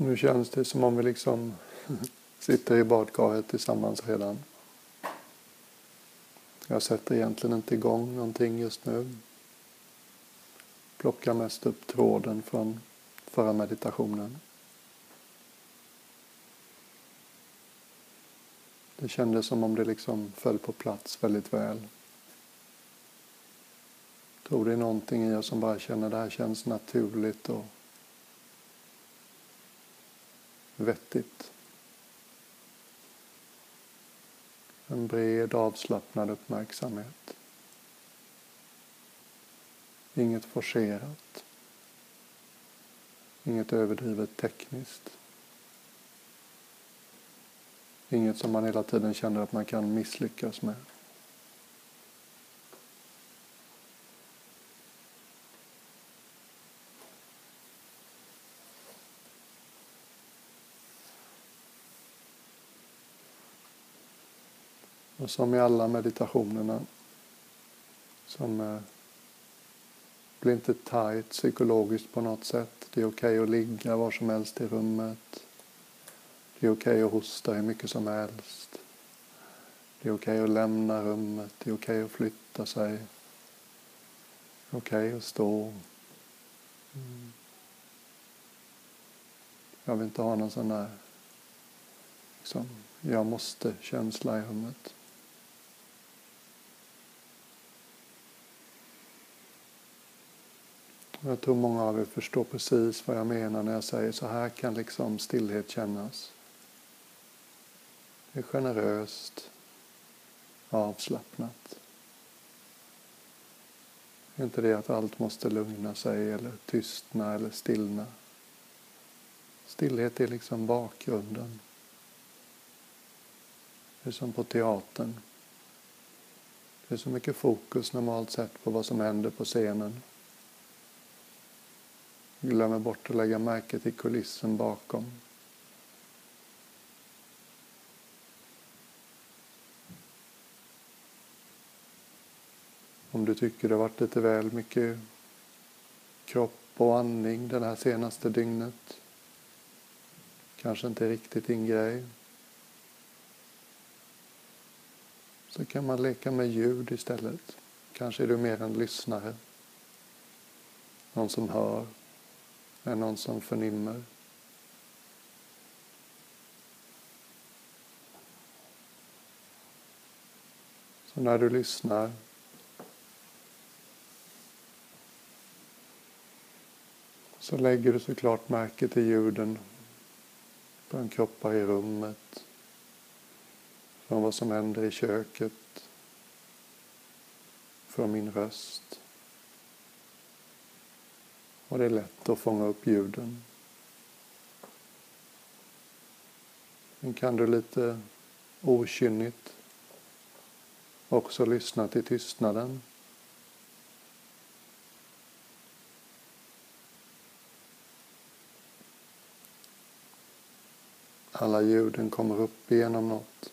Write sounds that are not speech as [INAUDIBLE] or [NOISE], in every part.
Nu känns det som om vi liksom [LAUGHS] sitter i badkaret tillsammans redan. Jag sätter egentligen inte igång någonting just nu. Plockar mest upp tråden från förra meditationen. Det kändes som om det liksom föll på plats väldigt väl. Jag tror det är någonting i oss som bara känner att det här känns naturligt och vettigt. En bred avslappnad uppmärksamhet. Inget forcerat. Inget överdrivet tekniskt. Inget som man hela tiden känner att man kan misslyckas med. Och som i alla meditationerna som eh, blir inte tight psykologiskt på något sätt. Det är okej okay att ligga var som helst i rummet. Det är okej okay att hosta hur mycket som helst. Det är okej okay att lämna rummet. Det är okej att flytta sig. Det är okej att stå. Mm. Jag vill inte ha någon sån där liksom, jag måste-känsla i rummet. Jag tror många av er förstår precis vad jag menar när jag säger så här kan liksom stillhet kännas. Det är generöst, avslappnat. Det är inte det att allt måste lugna sig eller tystna eller stillna. Stillhet är liksom bakgrunden. Det är som på teatern. Det är så mycket fokus normalt sett på vad som händer på scenen glömmer bort att lägga märke till kulissen bakom. Om du tycker det har varit lite väl mycket kropp och andning det här senaste dygnet. Kanske inte riktigt din grej. Så kan man leka med ljud istället. Kanske är du mer en lyssnare. Någon som hör är någon som förnimmer. Så när du lyssnar så lägger du såklart märke till ljuden från kroppar i rummet, från vad som händer i köket, från min röst. Och det är lätt att fånga upp ljuden. Men kan du lite okynnigt också lyssna till tystnaden. Alla ljuden kommer upp genom något.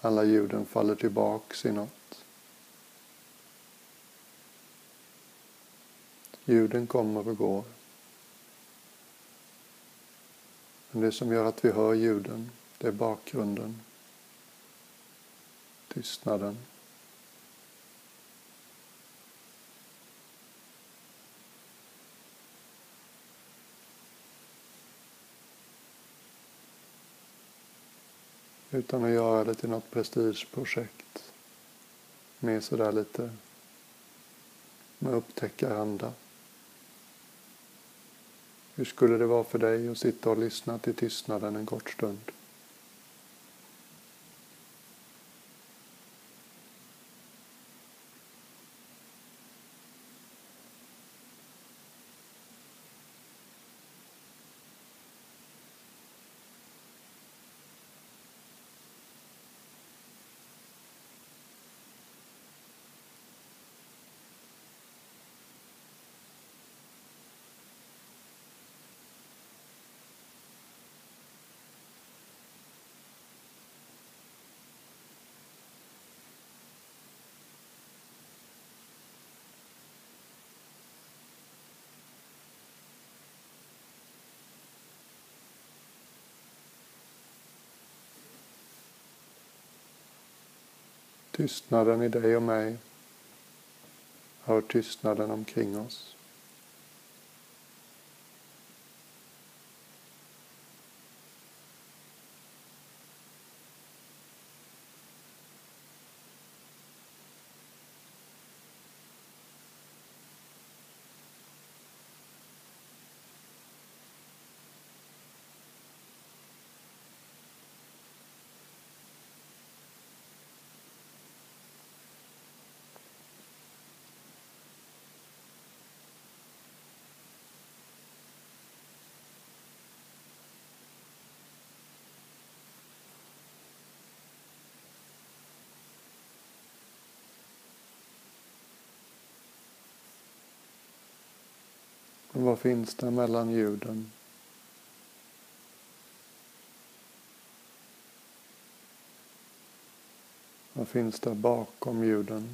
Alla ljuden faller tillbaks i något. Ljuden kommer och går. Men det som gör att vi hör ljuden, det är bakgrunden. Tystnaden. Utan att göra det till något prestigeprojekt. Mer sådär lite med upptäckaranda. Hur skulle det vara för dig att sitta och lyssna till tystnaden en kort stund? Tystnaden i dig och mig. Hör tystnaden omkring oss. Vad finns det mellan ljuden? Vad finns där bakom ljuden?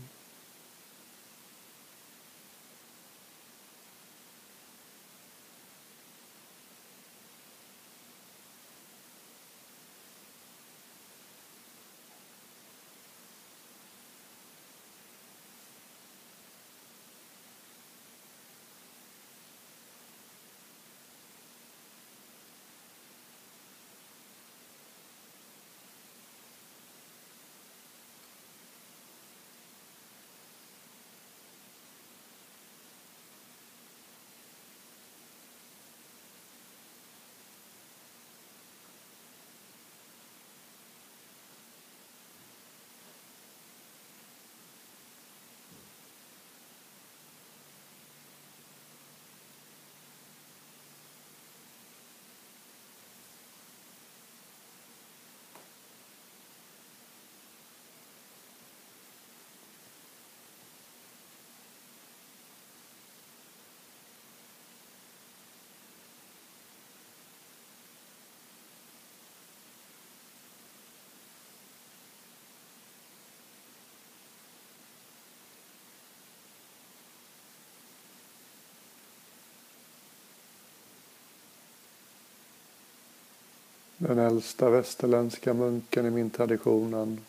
Den äldsta västerländska munken i min tradition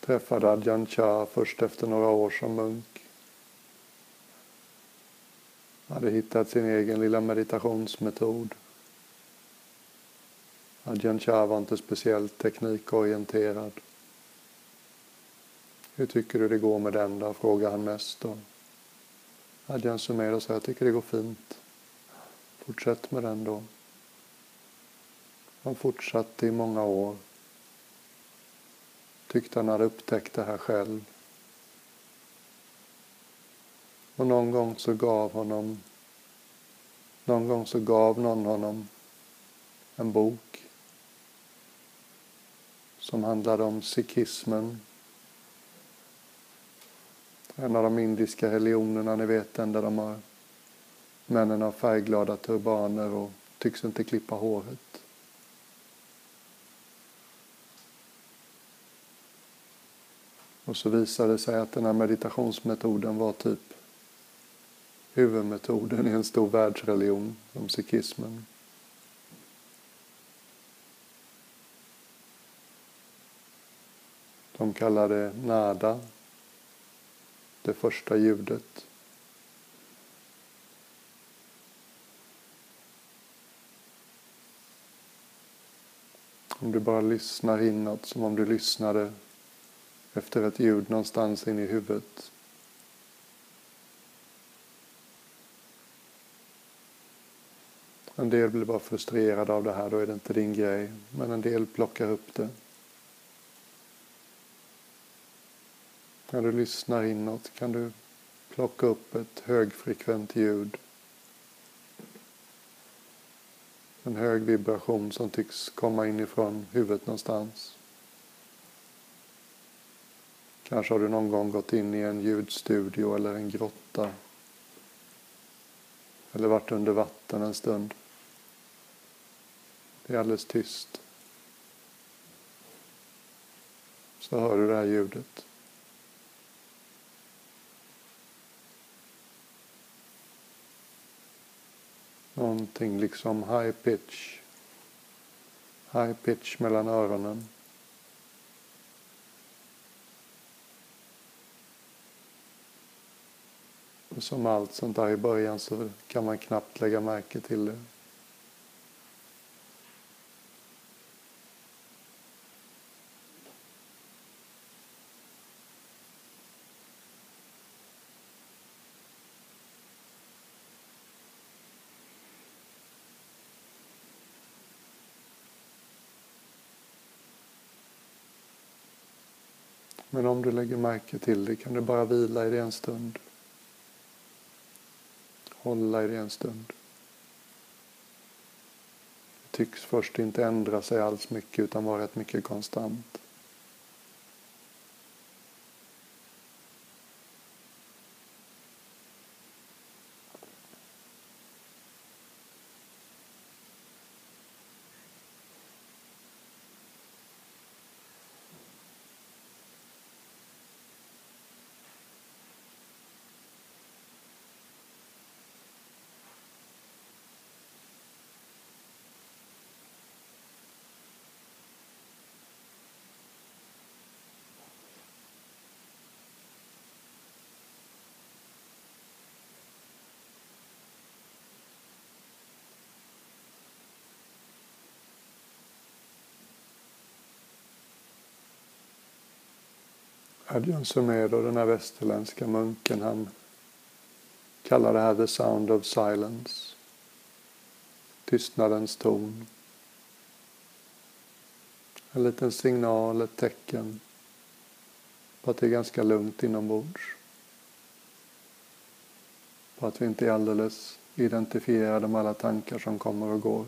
träffade Adjan Chah först efter några år som munk. Hade hittat sin egen lilla meditationsmetod. Adjan Chah var inte speciellt teknikorienterad. Hur tycker du det går med den då? frågar han mest. Och Adjan Sumeda sa, jag tycker det går fint. Fortsätt med den då. Han fortsatte i många år. Tyckte han hade upptäckt det här själv. Och någon gång så gav honom någon gång så gav någon honom en bok som handlade om sikhismen. En av de indiska religionerna, ni vet den där de har männen har färgglada turbaner och tycks inte klippa håret. Och så visade det sig att den här meditationsmetoden var typ huvudmetoden i en stor världsreligion som sikhismen. De kallar det nada, det första ljudet. Om du bara lyssnar inåt som om du lyssnade efter ett ljud någonstans in i huvudet. En del blir bara frustrerade av det här, då är det inte din grej. Men en del plockar upp det. När du lyssnar inåt kan du plocka upp ett högfrekvent ljud. En hög vibration som tycks komma inifrån huvudet någonstans. Kanske har du någon gång gått in i en ljudstudio eller en grotta. Eller varit under vatten en stund. Det är alldeles tyst. Så hör du det här ljudet. Någonting liksom high pitch. High pitch mellan öronen. Som allt sånt där i början så kan man knappt lägga märke till det. Men om du lägger märke till det kan du bara vila i det en stund. Hålla i det en stund. Det tycks först inte ändra sig alls mycket utan vara rätt mycket konstant. Adjan Sumedo, den här västerländska munken, han kallar det här the sound of silence. Tystnadens ton. En liten signal, ett tecken på att det är ganska lugnt inombords. På att vi inte är alldeles identifierade med alla tankar som kommer och går.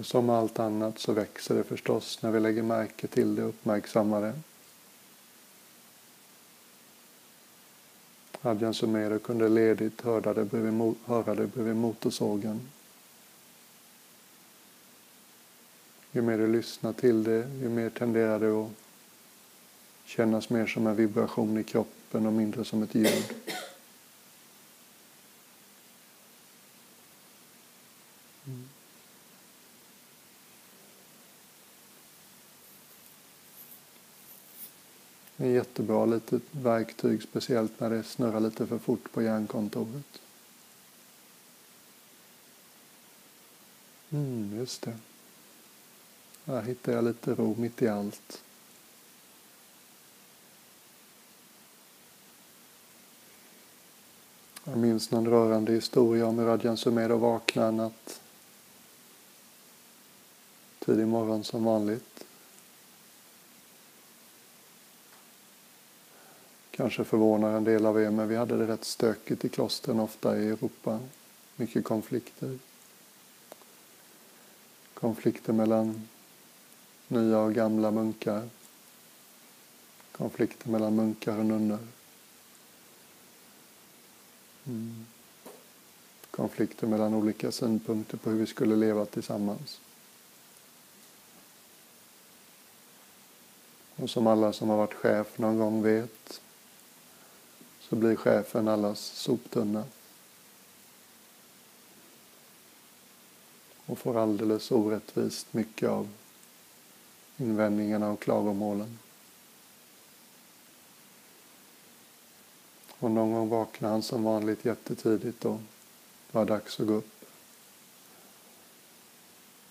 Och som allt annat så växer det förstås när vi lägger märke till det och uppmärksammar det. Adjan Sumero kunde ledigt höra det bredvid, höra det bredvid motorsågen. Ju mer du lyssnar till det, ju mer tenderar det att kännas mer som en vibration i kroppen och mindre som ett ljud. Det är jättebra litet verktyg, speciellt när det snurrar lite för fort på hjärnkontoret. Mm, just det. Här hittar jag lite ro mitt i allt. Jag minns någon rörande historia om hur Radjan Sumedo vaknade en natt. Tidig morgon som vanligt. Kanske förvånar en del av er, men vi hade det rätt stökigt i klostren ofta i Europa. Mycket konflikter. Konflikter mellan nya och gamla munkar. Konflikter mellan munkar och nunnor. Mm. Konflikter mellan olika synpunkter på hur vi skulle leva tillsammans. Och som alla som har varit chef någon gång vet så blir chefen allas soptunna. Och får alldeles orättvist mycket av invändningarna och klagomålen. Och någon gång vaknade han som vanligt jättetidigt och det var dags att gå upp.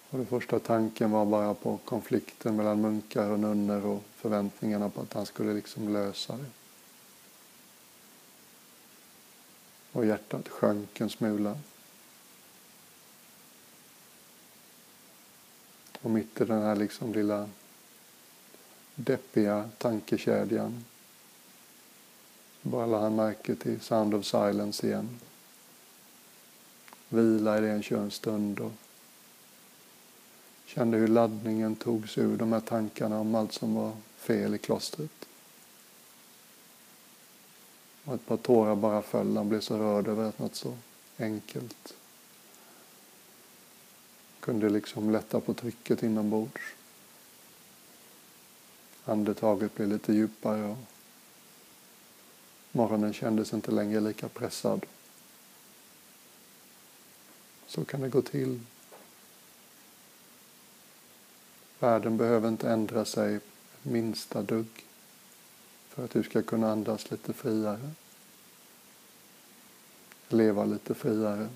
Och den första tanken var bara på konflikten mellan munkar och nunnor och förväntningarna på att han skulle liksom lösa det. Och hjärtat sjönk en smula. Och mitt i den här liksom lilla deppiga tankekedjan bara lade han märke till Sound of Silence igen. Vila i det en skön stund och kände hur laddningen togs ur de här tankarna om allt som var fel i klostret. Och ett par tårar bara föll. Han blev så rörd över att något så enkelt kunde liksom lätta på trycket inombords. Andetaget blev lite djupare och morgonen kändes inte längre lika pressad. Så kan det gå till. Världen behöver inte ändra sig minsta dugg för att du ska kunna andas lite friare. Leva lite friare.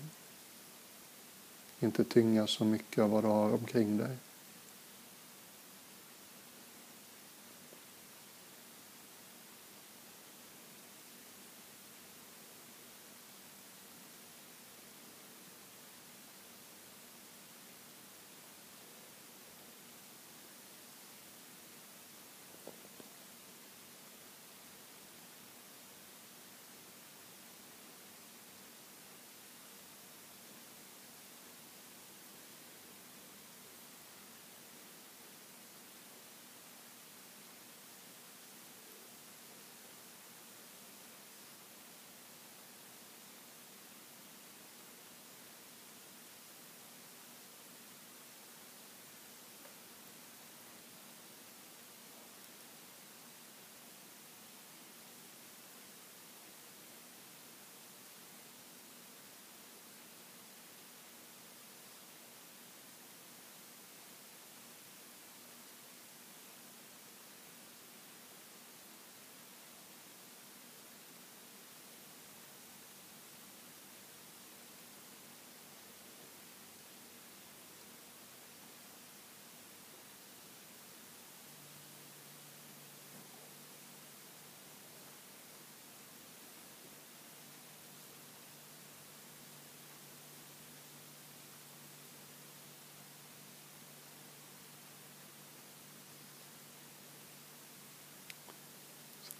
Inte tyngas så mycket av vad du har omkring dig.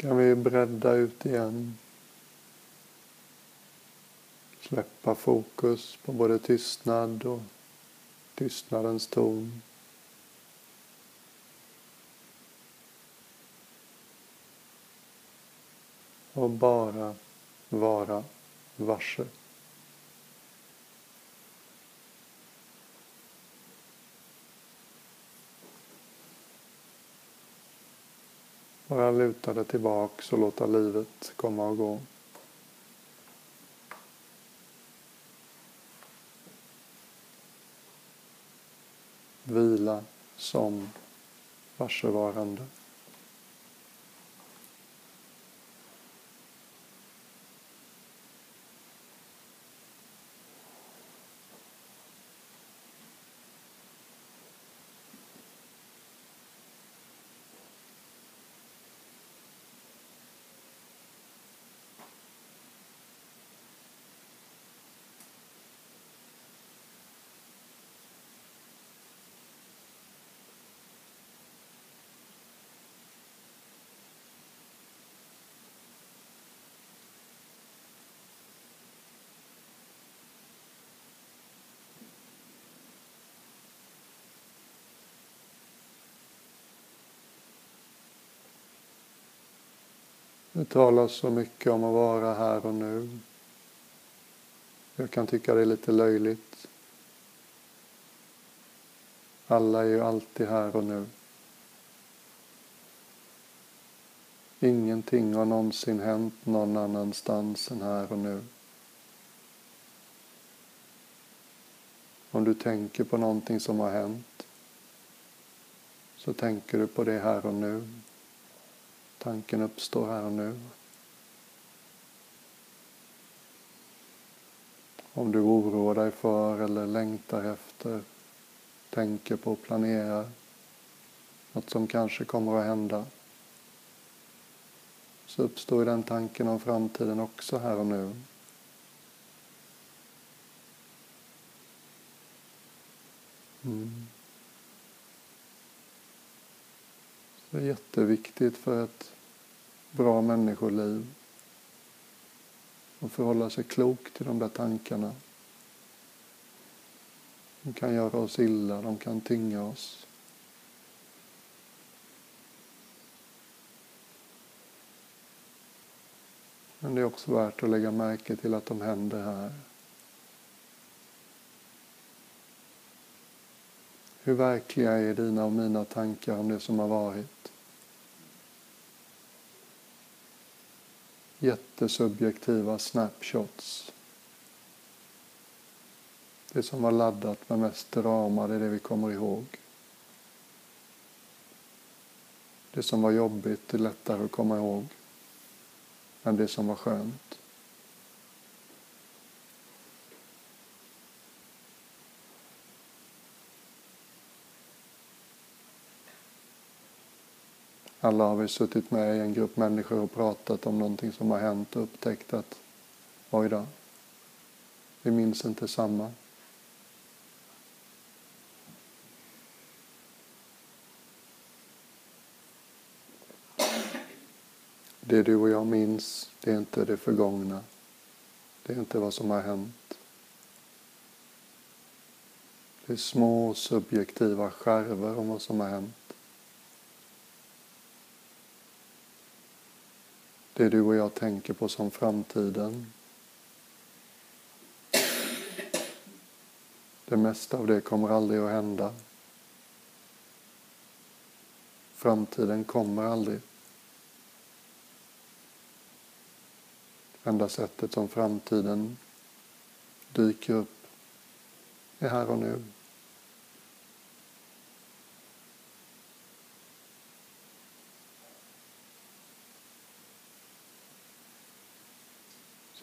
Kan vi bredda ut igen. Släppa fokus på både tystnad och tystnadens ton. Och bara vara varse. Bara luta dig tillbaks och låta livet komma och gå. Vila som varsevarande. Det talas så mycket om att vara här och nu. Jag kan tycka det är lite löjligt. Alla är ju alltid här och nu. Ingenting har någonsin hänt någon annanstans än här och nu. Om du tänker på någonting som har hänt så tänker du på det här och nu. Tanken uppstår här och nu. Om du oroar dig för eller längtar efter, tänker på och planerar något som kanske kommer att hända så uppstår den tanken om framtiden också här och nu. Mm. Det är jätteviktigt för ett bra människoliv och förhålla sig klok till de där tankarna. De kan göra oss illa, de kan tynga oss. Men det är också värt att lägga märke till att de händer här. Hur verkliga är dina och mina tankar om det som har varit? Jättesubjektiva snapshots. Det som var laddat med mest drama, det är det vi kommer ihåg. Det som var jobbigt är lättare att komma ihåg än det som var skönt. Alla har vi suttit med i en grupp människor och pratat om någonting som har hänt och upptäckt att oj då, vi minns inte samma. Det du och jag minns, det är inte det förgångna. Det är inte vad som har hänt. Det är små subjektiva skärvor om vad som har hänt. Det du och jag tänker på som framtiden. Det mesta av det kommer aldrig att hända. Framtiden kommer aldrig. Enda sättet som framtiden dyker upp är här och nu.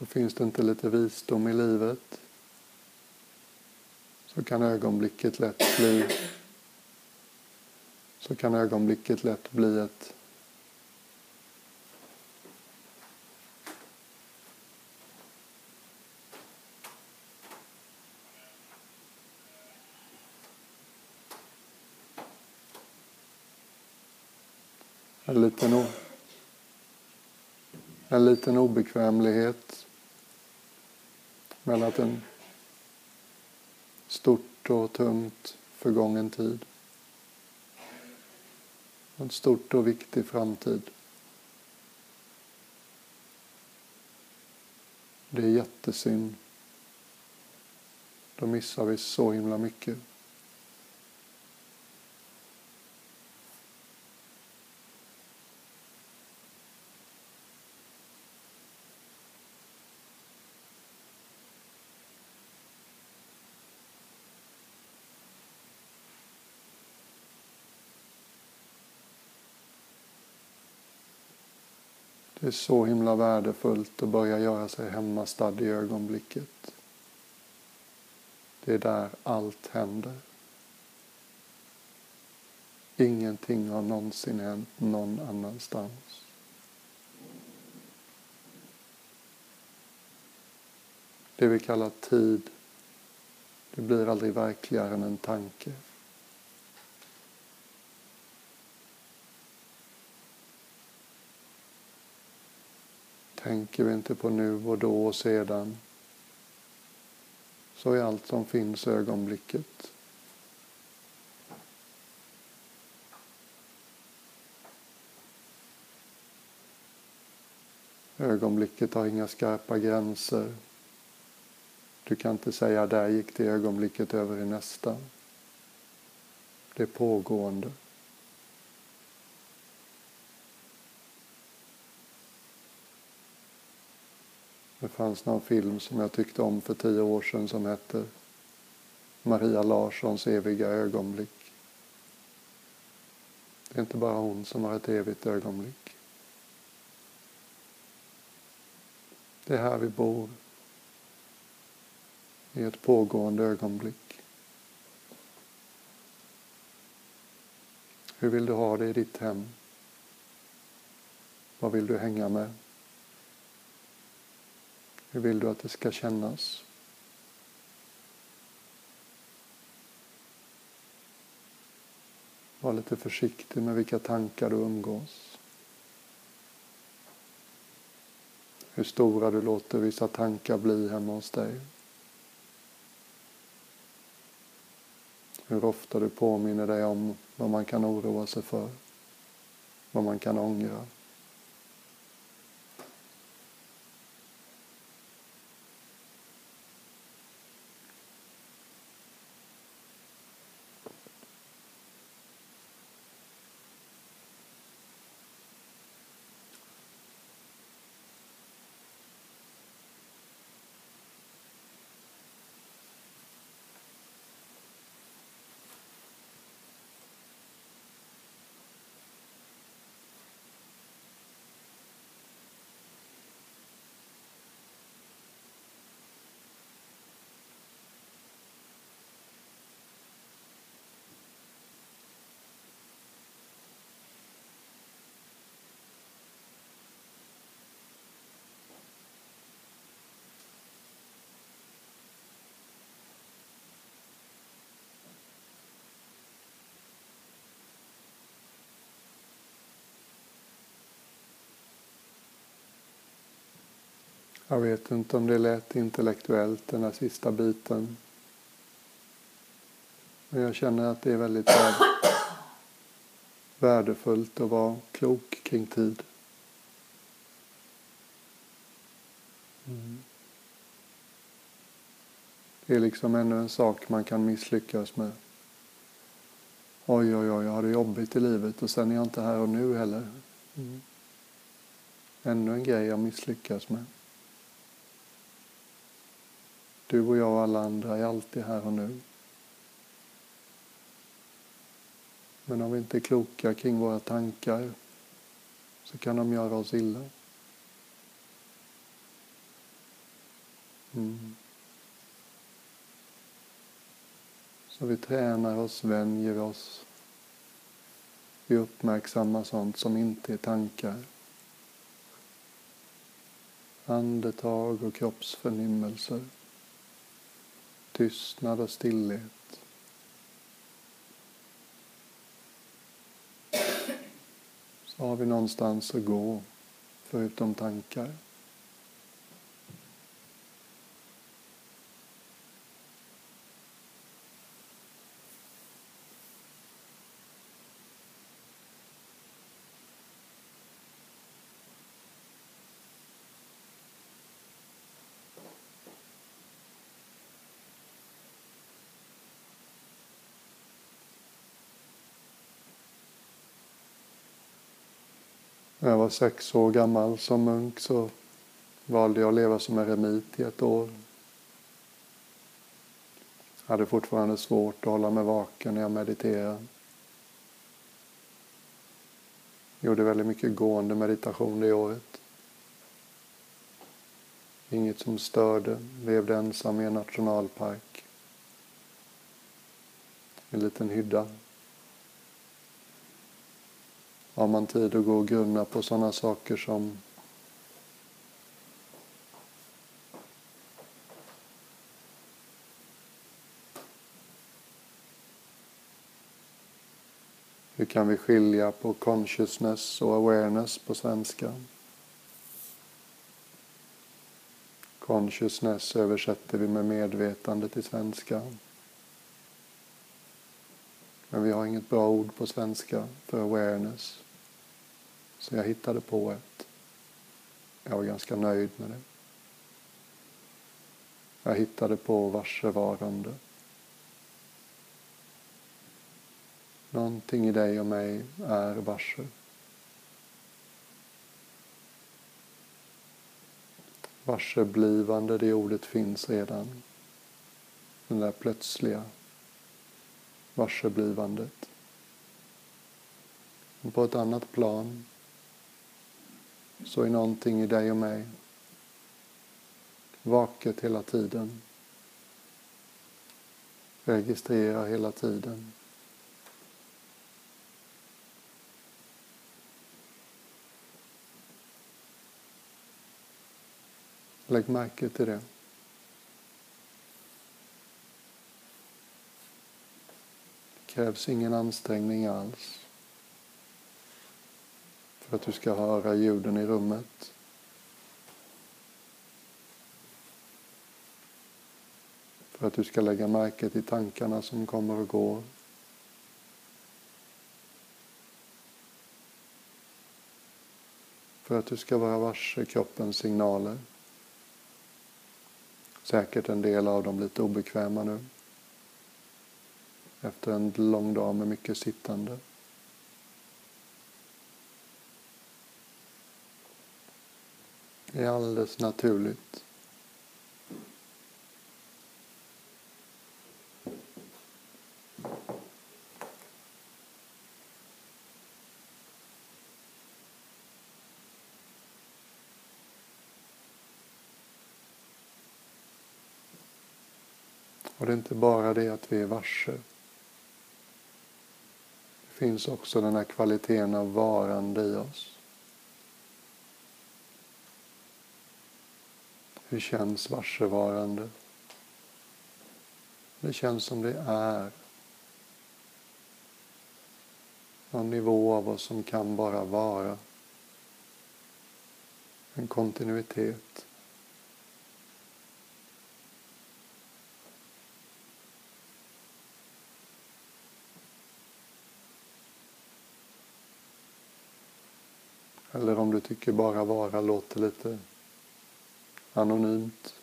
Så finns det inte lite visdom i livet. Så kan ögonblicket lätt bli så kan ögonblicket lätt bli ett en liten, en liten obekvämlighet men att en stort och tungt förgången tid. En stort och viktig framtid. Det är jättesynd. Då missar vi så himla mycket. Det är så himla värdefullt att börja göra sig hemmastad i ögonblicket. Det är där allt händer. Ingenting har någonsin hänt någon annanstans. Det vi kallar tid, det blir aldrig verkligare än en tanke. Tänker vi inte på nu och då och sedan så är allt som finns ögonblicket. Ögonblicket har inga skarpa gränser. Du kan inte säga där gick det ögonblicket över i nästa. Det är pågående. Det fanns någon film som jag tyckte om för tio år sedan som hette Maria Larssons eviga ögonblick. Det är inte bara hon som har ett evigt ögonblick. Det är här vi bor. I ett pågående ögonblick. Hur vill du ha det i ditt hem? Vad vill du hänga med? Hur vill du att det ska kännas? Var lite försiktig med vilka tankar du umgås. Hur stora du låter vissa tankar bli hemma hos dig. Hur ofta du påminner dig om vad man kan oroa sig för, vad man kan ångra. Jag vet inte om det lät intellektuellt den här sista biten. Men jag känner att det är väldigt värdefullt att vara klok kring tid. Mm. Det är liksom ännu en sak man kan misslyckas med. Oj, oj, oj, jag har det jobbigt i livet och sen är jag inte här och nu heller. Mm. Ännu en grej jag misslyckas med. Du och jag och alla andra är alltid här och nu. Men om vi inte är kloka kring våra tankar så kan de göra oss illa. Mm. Så vi tränar oss, vänjer oss. Vi uppmärksammar sånt som inte är tankar. Andetag och kroppsförnimmelser. Tystnad och stillhet. Så har vi någonstans att gå, förutom tankar. När jag var sex år gammal som munk så valde jag att leva som eremit i ett år. Jag hade fortfarande svårt att hålla mig vaken när jag mediterade. Gjorde väldigt mycket gående meditation det året. Inget som störde. Levde ensam i en nationalpark. En liten hydda har man tid att gå och grunna på sådana saker som Hur kan vi skilja på consciousness och awareness på svenska? Consciousness översätter vi med medvetande till svenska. Men vi har inget bra ord på svenska för awareness. Så jag hittade på ett. Jag var ganska nöjd med det. Jag hittade på varsevarande. Någonting i dig och mig är varse. Varseblivande, det ordet finns redan. Den där plötsliga varseblivandet. på ett annat plan så är någonting i dig och mig vaket hela tiden. Registrerar hela tiden. Lägg märke till det. Krävs ingen ansträngning alls för att du ska höra ljuden i rummet. För att du ska lägga märke till tankarna som kommer och går. För att du ska vara varse kroppens signaler. Säkert en del av dem lite obekväma nu. Efter en lång dag med mycket sittande. Det är alldeles naturligt. Och det är inte bara det att vi är varse. Finns också den här kvaliteten av varande i oss. Hur känns varsevarande? Det känns som det är. Någon nivå av oss som kan bara vara. En kontinuitet. Du tycker bara vara låter lite anonymt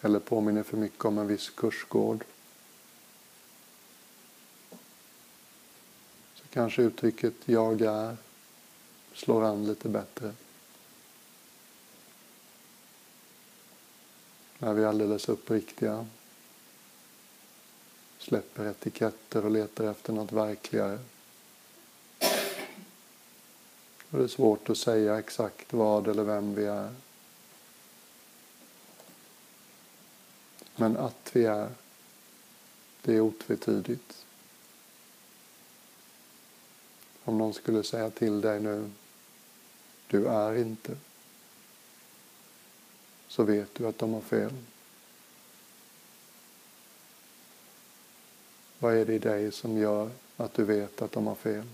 eller påminner för mycket om en viss kursgård så kanske uttrycket jag är slår an lite bättre. När vi är alldeles uppriktiga släpper etiketter och letar efter något verkligare. Och det är svårt att säga exakt vad eller vem vi är. Men att vi är, det är otvetydigt. Om någon skulle säga till dig nu, du är inte, så vet du att de har fel. Vad är det i dig som gör att du vet att de har fel?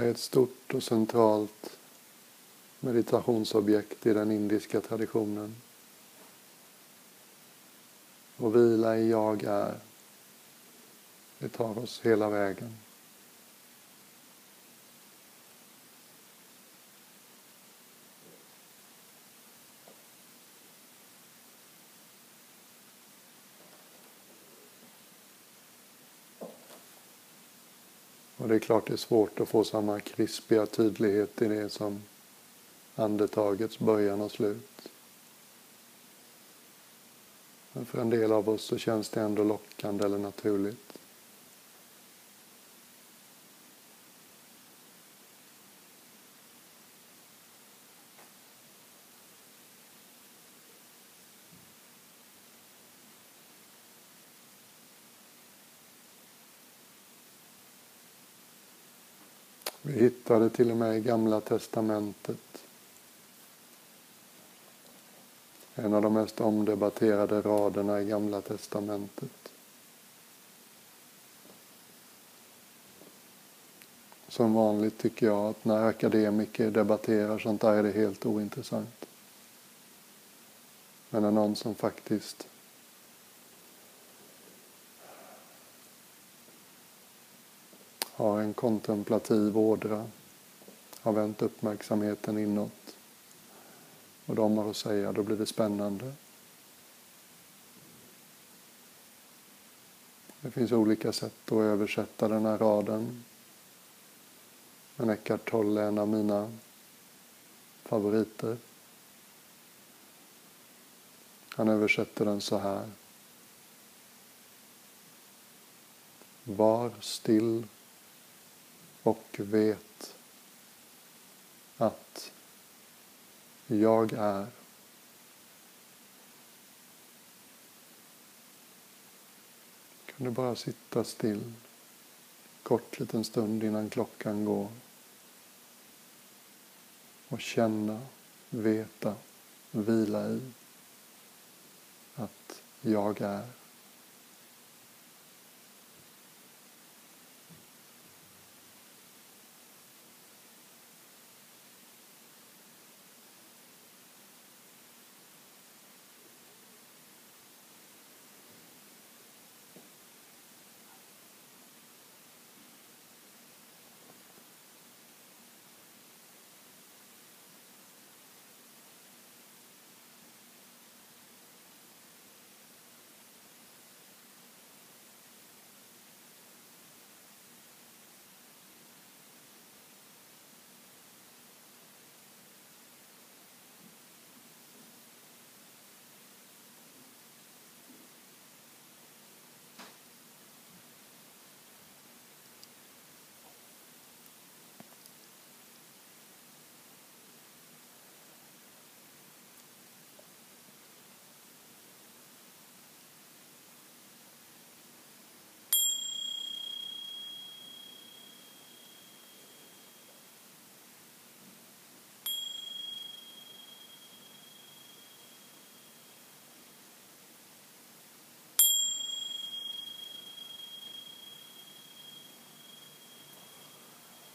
Är ett stort och centralt meditationsobjekt i den indiska traditionen. Och vila i jag är, det tar oss hela vägen. Och det är klart det är svårt att få samma krispiga tydlighet i det som andetagets början och slut. Men för en del av oss så känns det ändå lockande eller naturligt. Hittade till och med i Gamla Testamentet en av de mest omdebatterade raderna i Gamla Testamentet. Som vanligt tycker jag att när akademiker debatterar sånt där är det helt ointressant. Men när någon som faktiskt har en kontemplativ ådra, har vänt uppmärksamheten inåt och de har att säga, då blir det spännande. Det finns olika sätt att översätta den här raden. Men Eckart Tolle är en av mina favoriter. Han översätter den så här. Var still och vet att jag är. Kan du bara sitta still kort liten stund innan klockan går och känna, veta, vila i att jag är.